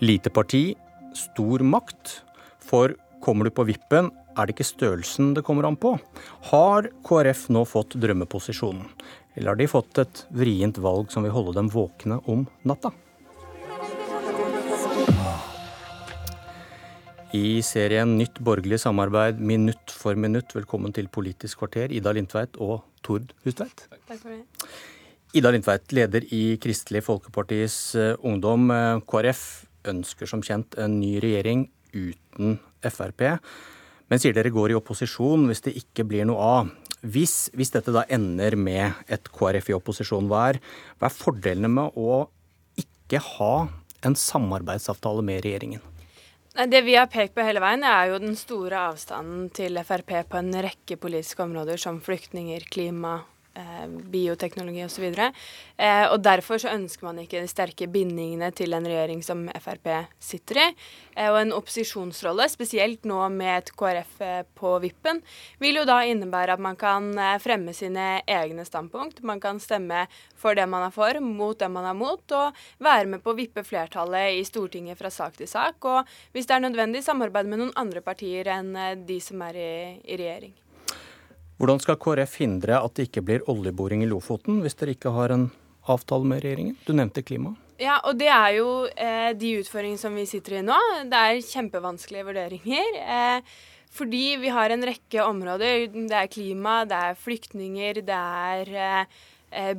Lite parti, stor makt. For kommer du på vippen, er det ikke størrelsen det kommer an på. Har KrF nå fått drømmeposisjonen? Eller har de fått et vrient valg som vil holde dem våkne om natta? I serien Nytt borgerlig samarbeid minutt for minutt, velkommen til Politisk kvarter, Ida Lindtveit og Tord Hustveit. Takk for det. Ida Lindtveit, leder i Kristelig Folkepartis eh, Ungdom. Eh, KrF ønsker som kjent en ny regjering uten Frp, men sier dere går i opposisjon hvis det ikke blir noe av. Hvis, hvis dette da ender med et KrF i opposisjon, hva er, hva er fordelene med å ikke ha en samarbeidsavtale med regjeringen? Det vi har pekt på hele veien, er jo den store avstanden til Frp på en rekke politiske områder, som flyktninger, klima, Eh, bioteknologi osv. Eh, og derfor så ønsker man ikke de sterke bindingene til en regjering som Frp sitter i. Eh, og en opposisjonsrolle, spesielt nå med et KrF eh, på vippen, vil jo da innebære at man kan eh, fremme sine egne standpunkt. Man kan stemme for det man er for, mot det man er mot, og være med på å vippe flertallet i Stortinget fra sak til sak. Og hvis det er nødvendig, samarbeide med noen andre partier enn eh, de som er i, i regjering. Hvordan skal KrF hindre at det ikke blir oljeboring i Lofoten, hvis dere ikke har en avtale med regjeringen? Du nevnte klima. Ja, og det er jo eh, de utfordringene som vi sitter i nå. Det er kjempevanskelige vurderinger. Eh, fordi vi har en rekke områder. Det er klima, det er flyktninger, det er eh,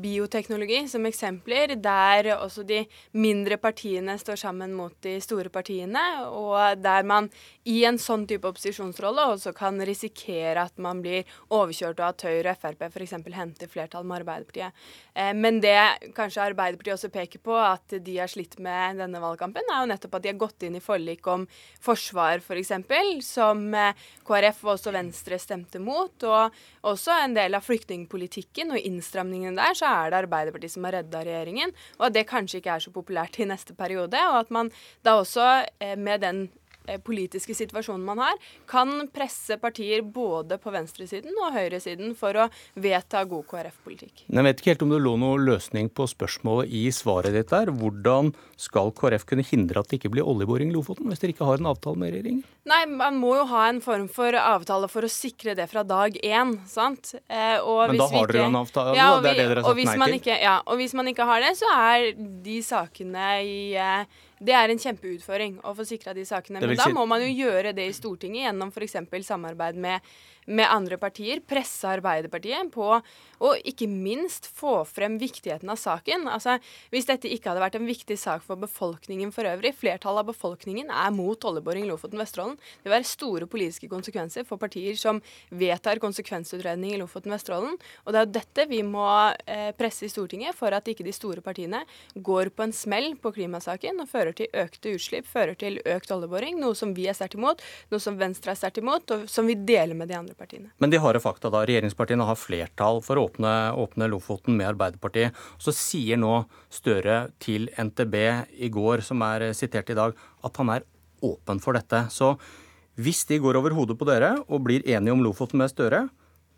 bioteknologi som eksempler, der også de mindre partiene står sammen mot de store partiene, og der man i en sånn type opposisjonsrolle også kan risikere at man blir overkjørt, og at Høyre og Frp f.eks. henter flertall med Arbeiderpartiet. Eh, men det kanskje Arbeiderpartiet også peker på at de har slitt med denne valgkampen, er jo nettopp at de har gått inn i forlik om forsvar f.eks., for som eh, KrF og også Venstre stemte mot, og også en del av flyktningpolitikken og innstramningene der, så er det Arbeiderpartiet som har redda regjeringen. Og at det kanskje ikke er så populært i neste periode. Og at man da også eh, med den politiske situasjonen man har, kan presse partier både på venstresiden og høyresiden for å vedta god KrF-politikk. Jeg vet ikke helt om det lå noe løsning på spørsmålet i svaret ditt der. Hvordan skal KrF kunne hindre at det ikke blir oljeboring i Lofoten, hvis dere ikke har en avtale med regjeringen? Nei, man må jo ha en form for avtale for å sikre det fra dag én, sant. Eh, Men da har dere jo en avtale, ja, og, vi, det er det dere har sagt nei til? Ikke, ja, og hvis man ikke har det, så er de sakene i eh, det er en kjempeutfordring å få sikra de sakene. Men da må man jo gjøre det i Stortinget gjennom f.eks. samarbeid med med andre partier, presse Arbeiderpartiet på å ikke minst få frem viktigheten av saken. Altså, Hvis dette ikke hadde vært en viktig sak for befolkningen for øvrig, flertallet av befolkningen er mot oljeboring i Lofoten Vesterålen, det vil være store politiske konsekvenser for partier som vedtar konsekvensutredning i Lofoten Vesterålen. Og det er jo dette vi må eh, presse i Stortinget for at ikke de store partiene går på en smell på klimasaken og fører til økte utslipp, fører til økt oljeboring, noe som vi er sterkt imot, noe som Venstre er sterkt imot, og som vi deler med de andre partiene. Men de harde fakta, da. Regjeringspartiene har flertall for å åpne, åpne Lofoten med Arbeiderpartiet. Så sier nå Støre til NTB i går, som er sitert i dag, at han er åpen for dette. Så hvis de går over hodet på dere og blir enige om Lofoten med Støre,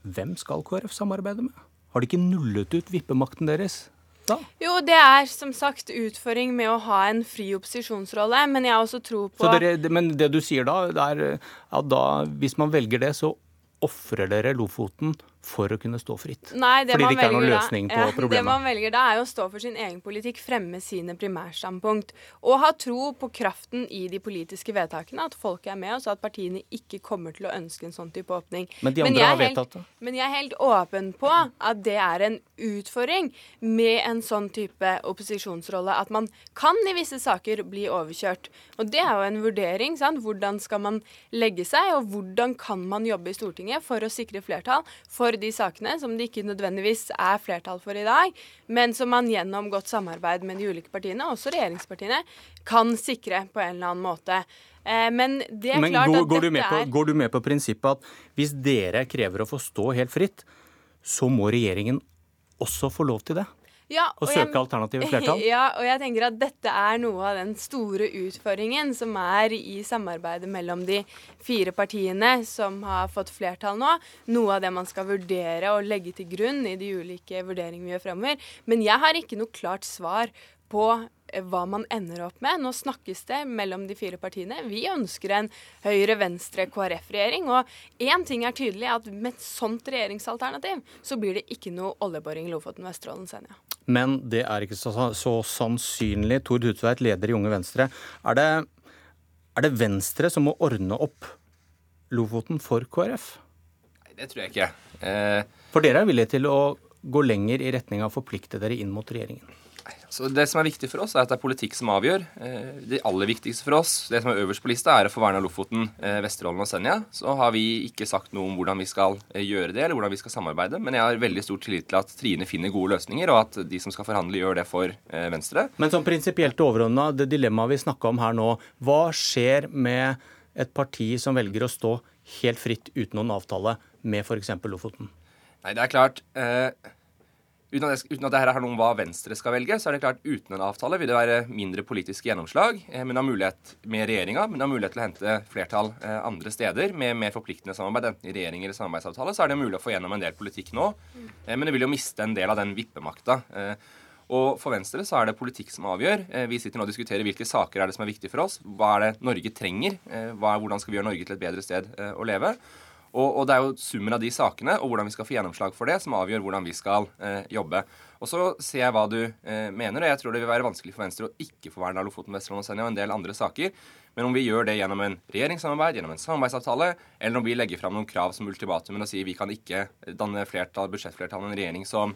hvem skal KrF samarbeide med? Har de ikke nullet ut vippemakten deres? Da? Jo, det er som sagt utfordring med å ha en fri opposisjonsrolle, men jeg har også tro på dere, Men det du sier da, er at da, hvis man velger det, så ofrer dere Lofoten for å kunne stå fritt. Nei, det Fordi det ikke er noen løsning på ja, problemet. Det man velger da, er å stå for sin egen politikk, fremme sine primærstandpunkt. Og ha tro på kraften i de politiske vedtakene, at folk er med oss, og at partiene ikke kommer til å ønske en sånn type åpning. Men de andre men har vedtatt det. Men jeg er helt åpen på at det er en utfordring med en sånn type opposisjonsrolle. At man kan i visse saker bli overkjørt. Og det er jo en vurdering. sant? Hvordan skal man legge seg, og hvordan kan man jobbe i Stortinget for å sikre flertall? for de sakene som det ikke nødvendigvis er flertall for i dag, men som man gjennom godt samarbeid med de ulike partiene, også regjeringspartiene, kan sikre på en eller annen måte. Eh, men det er men klart går, at går dette er Går du med på prinsippet at hvis dere krever å få stå helt fritt, så må regjeringen også få lov til det? Ja, og, og søke jeg, alternative flertall? Ja, og jeg tenker at dette er noe av den store utfordringen som er i samarbeidet mellom de fire partiene som har fått flertall nå. Noe av det man skal vurdere og legge til grunn i de ulike vurderingene vi gjør fremover. Men jeg har ikke noe klart svar på hva man ender opp med. Nå snakkes det mellom de fire partiene. Vi ønsker en Høyre-Venstre-KrF-regjering. Og én ting er tydelig, at med et sånt regjeringsalternativ, så blir det ikke noe oljeboring i Lofoten, Vesterålen, Senja. Men det er ikke så, så sannsynlig. Tord Hutveit, leder i Unge Venstre. Er det, er det Venstre som må ordne opp Lofoten for KrF? Nei, det tror jeg ikke. Eh... For dere er villige til å gå lenger i retning av å forplikte dere inn mot regjeringen? Så Det som er viktig for oss, er at det er politikk som avgjør. Eh, det aller viktigste for oss, det som er øverst på lista, er å få verna Lofoten, eh, Vesterålen og Senja. Så har vi ikke sagt noe om hvordan vi skal eh, gjøre det, eller hvordan vi skal samarbeide. Men jeg har veldig stor tillit til at Trine finner gode løsninger, og at de som skal forhandle, gjør det for Venstre. Men sånn prinsipielt overordna, det dilemmaet vi snakka om her nå, hva skjer med et parti som velger å stå helt fritt uten noen avtale med f.eks. Lofoten? Nei, det er klart. Eh Uten at, uten at dette er noe om hva Venstre skal velge, så er det klart uten en avtale vil det være mindre politisk gjennomslag. Eh, men har mulighet med regjeringa, men har mulighet til å hente flertall eh, andre steder med mer forpliktende samarbeid, enten i regjering eller samarbeidsavtale, så er det mulig å få gjennom en del politikk nå. Eh, men det vil jo miste en del av den vippemakta. Og For Venstre så er det politikk som avgjør. Vi sitter nå og diskuterer hvilke saker er det som er viktige for oss. Hva er det Norge trenger? Hvordan skal vi gjøre Norge til et bedre sted å leve? Og, og, det er jo summen av de sakene og hvordan vi skal få gjennomslag for det, som avgjør hvordan vi skal eh, jobbe. Og så ser jeg hva du eh, mener, og jeg tror det vil være vanskelig for Venstre å ikke få vern av Lofoten, Vesterålen og Senja og en del andre saker. Men om vi gjør det gjennom en regjeringssamarbeid, gjennom en samarbeidsavtale, eller om vi legger fram noen krav som ultimatumen og sier vi kan ikke danne flertall, budsjettflertall en regjering som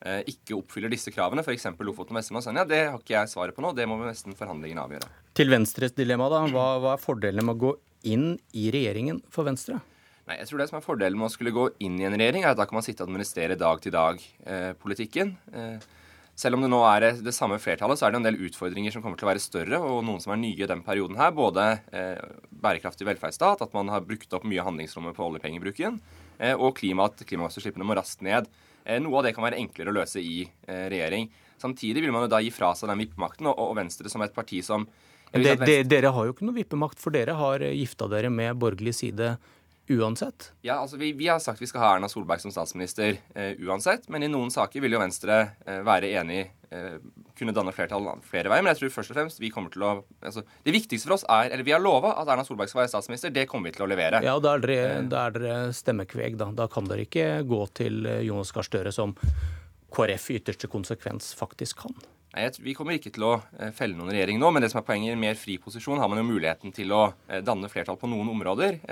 eh, ikke oppfyller disse kravene, f.eks. Lofoten, Vesterålen og Senja, det har ikke jeg svaret på nå. Det må vi nesten forhandlingene avgjøre. Til Venstres dilemma, da. Hva, hva er fordelene med å gå inn i regjeringen for Venstre? Nei, jeg tror Det som er fordelen med å skulle gå inn i en regjering, er at da kan man sitte og administrere dag-til-dag-politikken. Eh, selv om det nå er det samme flertallet, så er det en del utfordringer som kommer til å være større, og noen som er nye i den perioden her. Både eh, bærekraftig velferdsstat, at man har brukt opp mye handlingsrommet på oljepengebruken, eh, og klima, at klimagassutslippene må raskt ned. Eh, noe av det kan være enklere å løse i eh, regjering. Samtidig vil man jo da gi fra seg den vippemakten, og, og Venstre som et parti som de, de, dere har jo ikke noe vippemakt, for dere har gifta dere med borgerlig side uansett? Ja, altså vi, vi, har sagt vi skal ha Erna Solberg som statsminister eh, uansett. Men i noen saker vil jo Venstre eh, være enig eh, kunne danne flertall flere veier. Men jeg tror først og fremst vi kommer til å altså, Det viktigste for oss er Eller vi har lova at Erna Solberg skal være statsminister. Det kommer vi til å levere. Ja, da er dere, eh. da er dere stemmekveg, da. Da kan dere ikke gå til eh, Jonas Gahr Støre, som KrF i ytterste konsekvens faktisk kan. Nei, Vi kommer ikke til å eh, felle noen regjering nå, men det som er poenget, i en mer fri posisjon har man jo muligheten til å danne flertall på noen områder.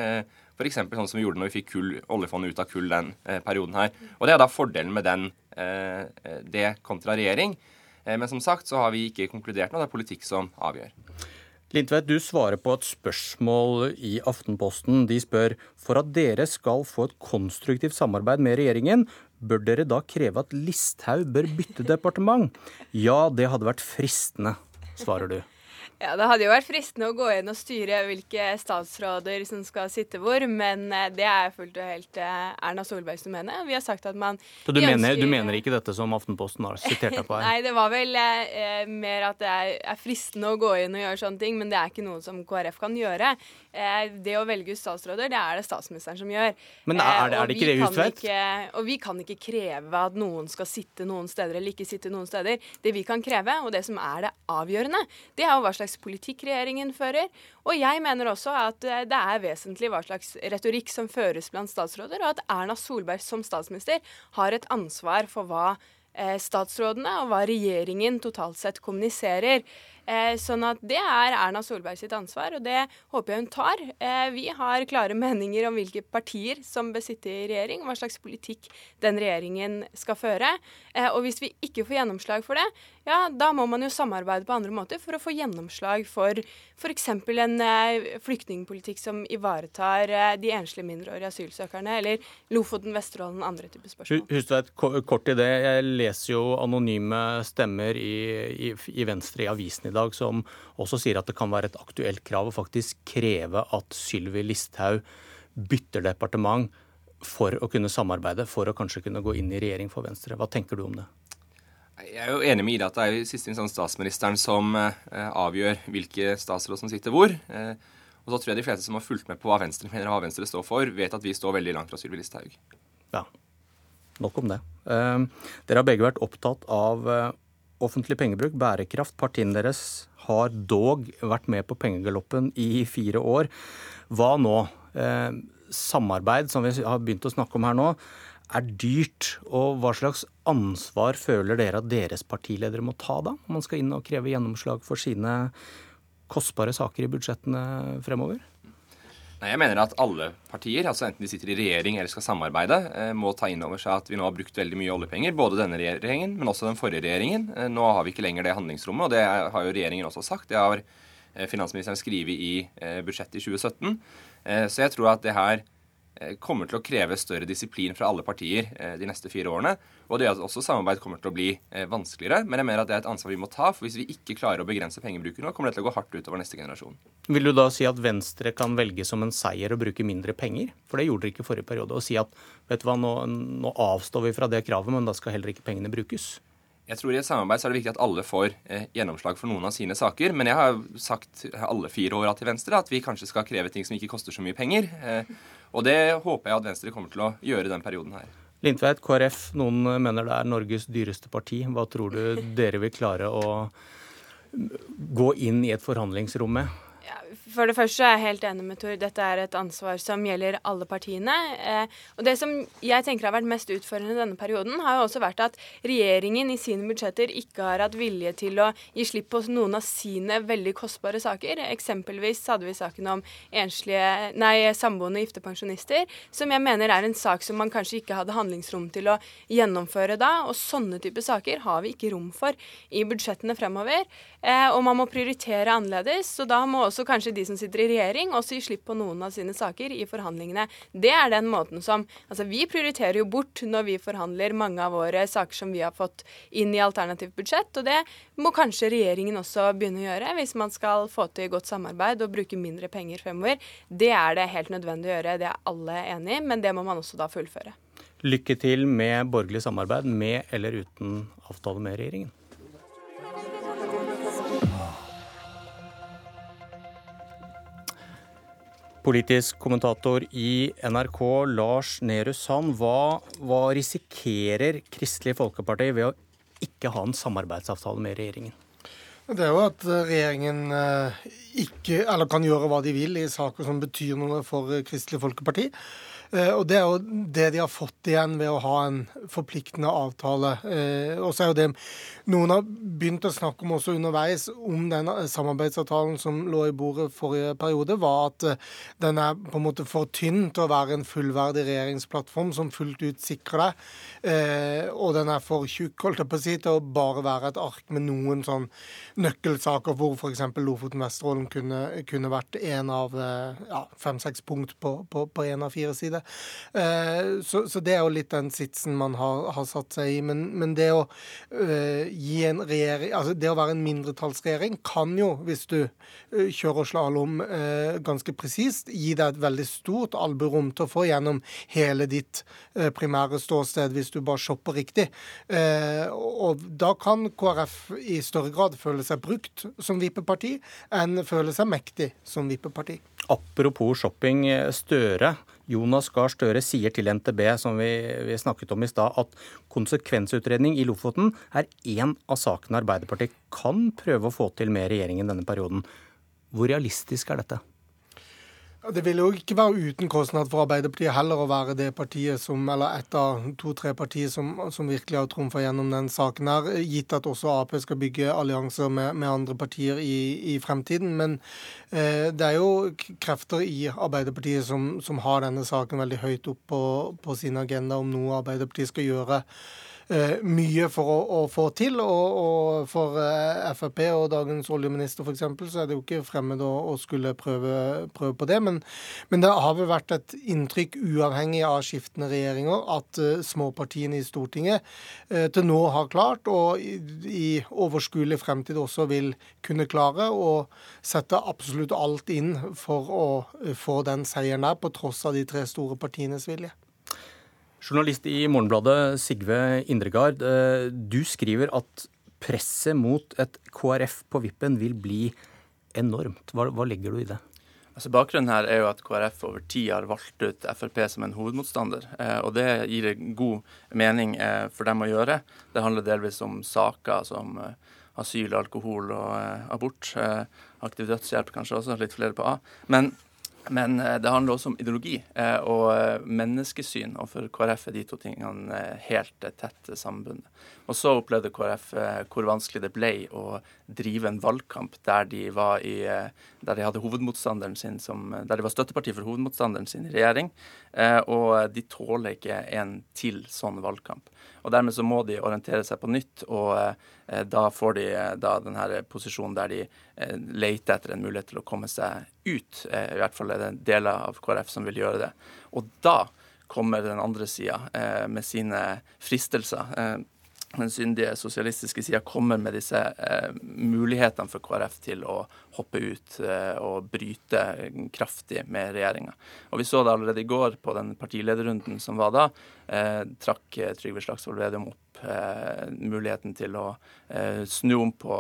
F.eks. sånn som vi gjorde når vi fikk kull, oljefondet ut av kull den eh, perioden her. Og Det er da fordelen med den, eh, det kontra regjering. Eh, men som sagt så har vi ikke konkludert nå. Det er politikk som avgjør. Lindtveit, du svarer på et spørsmål i Aftenposten. De spør for at dere skal få et konstruktivt samarbeid med regjeringen, bør dere da kreve at Listhaug bør bytte departement? Ja, det hadde vært fristende, svarer du. Ja, Det hadde jo vært fristende å gå inn og styre hvilke statsråder som skal sitte hvor, men eh, det er fullt og helt eh, Erna Solberg som mener. Vi har sagt at man Så du, mener, ønsker... du mener, ikke dette som Aftenposten har sitert deg på her? Nei, det var vel eh, mer at det er, er, fristende å gå inn og gjøre sånne ting, men det er ikke noe som KrF kan gjøre. Eh, det å velge ut statsråder, det er det statsministeren som gjør. Men er det, er det ikke det Huitfeldt? Og vi kan ikke kreve at noen skal sitte noen steder eller ikke sitte noen steder. Det vi kan kreve, og det som er det avgjørende, det er jo hva slags politikk regjeringen fører. Og jeg mener også at eh, det er vesentlig hva slags retorikk som føres blant statsråder, og at Erna Solberg som statsminister har et ansvar for hva eh, statsrådene og hva regjeringen totalt sett kommuniserer. Eh, sånn at det er Erna Solberg sitt ansvar, og det håper jeg hun tar. Eh, vi har klare meninger om hvilke partier som bør sitte i regjering, hva slags politikk den regjeringen skal føre. Eh, og hvis vi ikke får gjennomslag for det, ja, da må man jo samarbeide på andre måter for å få gjennomslag for f.eks. en flyktningpolitikk som ivaretar de enslige mindreårige asylsøkerne, eller Lofoten, Vesterålen, andre typer spørsmål. Hustvedt, kort i det. Jeg leser jo anonyme stemmer i, i, i Venstre i avisen i dag dag som også sier at det kan være et aktuelt krav å faktisk kreve at Sylvi Listhaug bytter departement for å kunne samarbeide, for å kanskje kunne gå inn i regjering for Venstre. Hva tenker du om det? Jeg er jo enig med Ida at det er i siste instans statsministeren som eh, avgjør hvilke statsråd som sitter hvor. Eh, og så tror jeg de fleste som har fulgt med på hva Venstre mener og hva Venstre står for, vet at vi står veldig langt fra Sylvi Listhaug. Ja, nok om det. Eh, dere har begge vært opptatt av offentlig pengebruk, bærekraft. Partiene deres har dog vært med på pengegaloppen i fire år. Hva nå? Eh, samarbeid, som vi har begynt å snakke om her nå, er dyrt. Og hva slags ansvar føler dere at deres partiledere må ta da, om man skal inn og kreve gjennomslag for sine kostbare saker i budsjettene fremover? Nei, Jeg mener at alle partier, altså enten de sitter i regjering eller skal samarbeide, eh, må ta inn over seg at vi nå har brukt veldig mye oljepenger. Både denne regjeringen, men også den forrige regjeringen. Eh, nå har vi ikke lenger det handlingsrommet, og det har jo regjeringen også sagt. Det har eh, finansministeren skrevet i budsjettet i 2017. Så jeg tror at det her kommer til å kreve større disiplin fra alle partier eh, de neste fire årene. Og det at også samarbeid kommer til å bli eh, vanskeligere. Men jeg mener at det er et ansvar vi må ta. For hvis vi ikke klarer å begrense pengebruken nå, kommer det til å gå hardt utover neste generasjon. Vil du da si at Venstre kan velge som en seier å bruke mindre penger? For det gjorde dere ikke i forrige periode. Og si at vet du hva, nå, nå avstår vi fra det kravet, men da skal heller ikke pengene brukes? Jeg tror I et samarbeid så er det viktig at alle får eh, gjennomslag for noen av sine saker. Men jeg har sagt alle fire åra til Venstre at vi kanskje skal kreve ting som ikke koster så mye penger. Eh, og det håper jeg at Venstre kommer til å gjøre i den perioden her. Lindtveit, KrF, noen mener det er Norges dyreste parti. Hva tror du dere vil klare å gå inn i et forhandlingsrom med? For det første er jeg helt enig med Tor. Dette er et ansvar som gjelder alle partiene. Eh, og det som jeg tenker har vært mest utfordrende denne perioden, har jo også vært at regjeringen i sine budsjetter ikke har hatt vilje til å gi slipp på noen av sine veldig kostbare saker. Eksempelvis hadde vi saken om enslige, nei, samboende gifte pensjonister, som jeg mener er en sak som man kanskje ikke hadde handlingsrom til å gjennomføre da. Og sånne type saker har vi ikke rom for i budsjettene fremover. Eh, og man må prioritere annerledes. Så da må også kanskje de som sitter i regjering, også gi slipp på noen av sine saker i forhandlingene. Det er den måten som Altså, vi prioriterer jo bort når vi forhandler mange av våre saker som vi har fått inn i alternativt budsjett, og det må kanskje regjeringen også begynne å gjøre hvis man skal få til godt samarbeid og bruke mindre penger fremover. Det er det helt nødvendig å gjøre, det er alle enig i, men det må man også da fullføre. Lykke til med borgerlig samarbeid, med eller uten avtale med regjeringen. Politisk kommentator i NRK, Lars Nehru Sand. Hva, hva risikerer Kristelig Folkeparti ved å ikke ha en samarbeidsavtale med regjeringen? Det er jo at regjeringen eh, ikke, eller kan gjøre hva de vil i saker som betyr noe for Kristelig Folkeparti. Eh, og Det er jo det de har fått igjen ved å ha en forpliktende avtale. Eh, og så er jo det Noen har begynt å snakke om også underveis om den samarbeidsavtalen som lå i bordet forrige periode, var at eh, den er på en måte for tynn til å være en fullverdig regjeringsplattform som fullt ut sikrer deg. Og den er for tjukk holdt jeg på å si, til å bare være et ark med noen sånn nøkkelsaker hvor f.eks. Lofoten-Vesterålen kunne, kunne, vært en av ja, fem-seks punkt på, én av fire sider det. Eh, så, så, det er jo litt den sitsen man har, har satt seg i. Men, men det å uh, gi en regjering Altså det å være en mindretallsregjering kan jo, hvis du uh, kjører slalåm ganske presist, gi deg et veldig stort alburom til å få gjennom hele ditt primære ståsted hvis du bare shopper riktig. og da kan KrF i større grad føle seg brukt som vippeparti enn føle seg mektig som vippeparti. Apropos shopping. Støre Jonas Gahr Støre sier til NTB, som vi, vi snakket om i stad, at konsekvensutredning i Lofoten er én av sakene Arbeiderpartiet kan prøve å få til med regjeringen denne perioden. Hvor realistisk er dette? Det vil jo ikke være uten kostnad for Arbeiderpartiet heller å være det partiet som, eller et av to-tre partier som, som, virkelig har trumfa gjennom den saken her, gitt at også Ap skal bygge allianser med, med andre partier i, i fremtiden. Men eh, det er jo krefter i Arbeiderpartiet som, som, har denne saken veldig høyt opp på, på sin agenda om noe Arbeiderpartiet skal gjøre mye for å, å, få til. Og, og for eh, Frp og dagens oljeminister f.eks. så er det jo ikke fremmed å, å skulle prøve, prøve, på det. Men, men, det har vel vært et inntrykk, uavhengig av skiftende regjeringer, at uh, småpartiene i Stortinget til nå har klart, og i, i overskuelig fremtid også vil kunne klare, å sette absolutt alt inn for å få den seieren der, på tross av de tre store partienes vilje. Journalist i Morgenbladet, Sigve Indregard. Eh, du skriver at presset mot et KrF på vippen vil bli enormt. Hva, hva legger du i det? Altså Bakgrunnen her er jo at KrF over tid har valgt ut Frp som en hovedmotstander. Eh, og det gir god mening eh, for dem å gjøre. Det handler delvis om saker som asyl, alkohol og abort. Aktiv dødshjelp kanskje også, litt flere på A. Men men eh, det handler også om ideologi eh, og eh, menneskesyn, og for KrF er de to tingene helt tett sambundet. Og så opplevde KrF hvor vanskelig det ble å drive en valgkamp der de, i, der de hadde hovedmotstanderen sin som, der de var støtteparti for hovedmotstanderen sin i regjering. Og de tåler ikke en til sånn valgkamp. Og Dermed så må de orientere seg på nytt, og da får de da denne posisjonen der de leter etter en mulighet til å komme seg ut. I hvert fall er det deler av KrF som vil gjøre det. Og da kommer den andre sida eh, med sine fristelser. Eh, den syndige sosialistiske sida kommer med disse eh, mulighetene for KrF til å hoppe ut eh, og bryte kraftig med regjeringa. Vi så det allerede i går på den partilederrunden som var da. Eh, trakk Trygve Slagsvold Vedum opp muligheten til å snu om på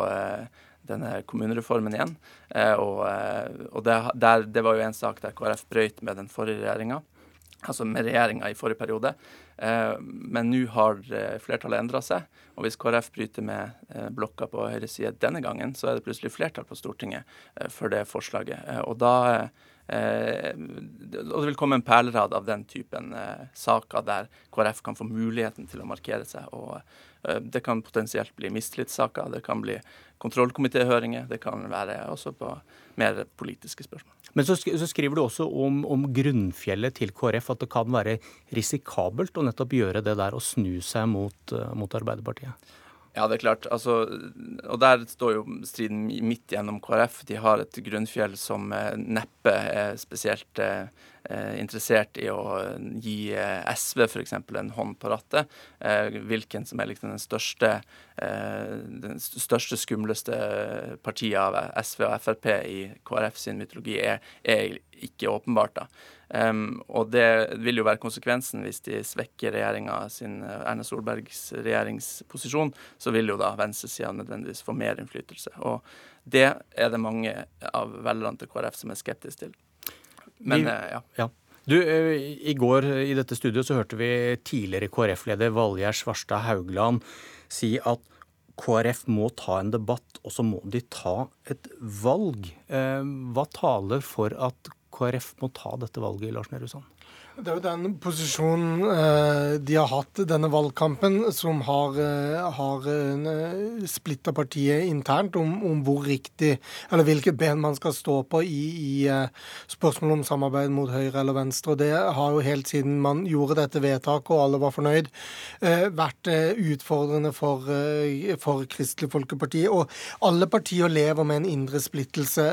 denne kommunereformen igjen. Eh, og, eh, og det, der, det, var jo en sak der KrF brøyt med den forrige regjeringa, altså med regjeringa i forrige periode. Eh, men nå har flertallet endra seg, og hvis KrF bryter med blokka på høyre side denne gangen, så er det plutselig flertall på Stortinget for det forslaget. Og da og det vil komme en perlerad av den typen saker der KrF kan få muligheten til å markere seg. og det kan potensielt bli mistillitssaker, det kan bli kontrollkomitéhøringer. Det kan være også på mer politiske spørsmål. Men så, skriver du også om, om, grunnfjellet til KrF, at det kan være risikabelt å nettopp gjøre det der å snu seg mot, eh, mot Arbeiderpartiet? Ja, det er klart. Altså, og der står jo striden midt gjennom KrF. De har et grunnfjell som eh, neppe er spesielt eh, interessert i å gi eh, SV f.eks. en hånd på rattet. Eh, hvilken som er liksom den største, den største, skumleste partiet av SV og Frp i KrF sin mytologi, er, er ikke åpenbart. da. Um, og det vil jo være konsekvensen hvis de svekker sin Erna Solbergs regjeringsposisjon. Så vil jo da venstresida nødvendigvis få mer innflytelse. Og det er det mange av velgerne til KrF som er skeptiske til. Men vi, eh, ja. ja. Du, eh, I går i dette studioet så hørte vi tidligere KrF-leder Valgjerd Svarstad Haugland si at KrF må ta en debatt, og så må de ta et valg. Eh, hva taler for at KrF må ta dette valget, Lars Nehru Sand? Det er jo den posisjonen eh, de har hatt denne valgkampen, som har, eh, har eh, splitta partiet internt om, om, hvor riktig, eller hvilket ben man skal stå på i, i eh, spørsmålet om samarbeid mot høyre eller venstre. Og Det har jo helt siden man gjorde dette vedtaket og alle var fornøyd, eh, vært eh, utfordrende for, for, Kristelig Folkeparti. Og alle partier lever med en indre splittelse.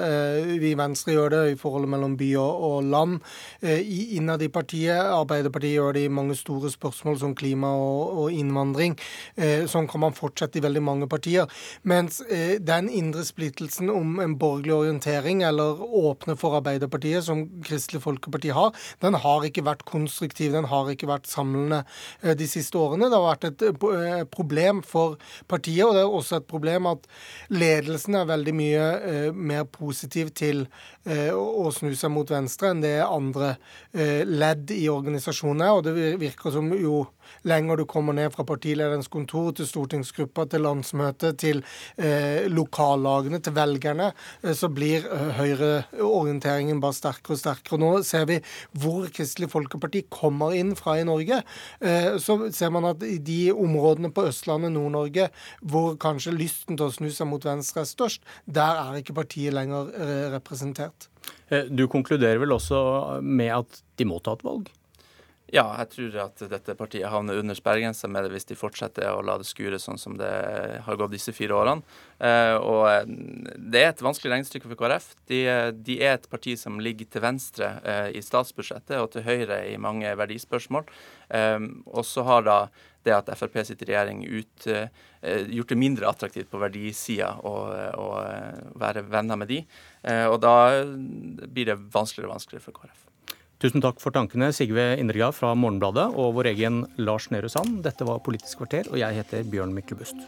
vi i Venstre gjør det i forholdet mellom by og, land. innad i partiet Arbeiderpartiet. Arbeiderpartiet gjør det i mange store spørsmål som klima og, og innvandring. Eh, sånn kan man fortsette i veldig mange partier. Mens eh, den indre splittelsen om en borgerlig orientering, eller åpne for Arbeiderpartiet, som Kristelig Folkeparti har, den har ikke vært konstruktiv. Den har ikke vært samlende eh, de siste årene. Det har vært et eh, problem for partiet, og det er også et problem at ledelsen er veldig mye eh, mer positiv til eh, å snu seg mot venstre enn det andre ledd ledd i organisasjonene. Og det virker som jo lenger du kommer ned fra partilederens kontor til stortingsgruppa, til landsmøtet, til eh, lokallagene, til velgerne, eh, så blir eh, høyreorienteringen bare sterkere og sterkere. Nå ser vi hvor Kristelig Folkeparti kommer inn fra i Norge. Eh, så ser man at i de områdene på Østlandet, Nord-Norge, hvor kanskje lysten til å snu seg mot venstre er størst, der er ikke partiet lenger eh, representert. Eh, du konkluderer vel også med at de må ta et valg? Ja, jeg tror at dette partiet havner under sperregrensa med det hvis de fortsetter å la det skure sånn som det har gått disse fire årene. Eh, og eh, det er et vanskelig regnestykke for KrF. De, de, er et parti som ligger til venstre i statsbudsjettet og til høyre i mange verdispørsmål. Og så har da det at Frp sitter i regjering ut, gjort det mindre attraktivt på verdisida å, å være venner med de. Og da blir det vanskeligere og vanskeligere for KrF. Tusen takk for tankene, Sigve Indregard fra Morgenbladet og vår egen Lars Nehru Sand. Dette var Politisk kvarter, og jeg heter Bjørn Myklebust.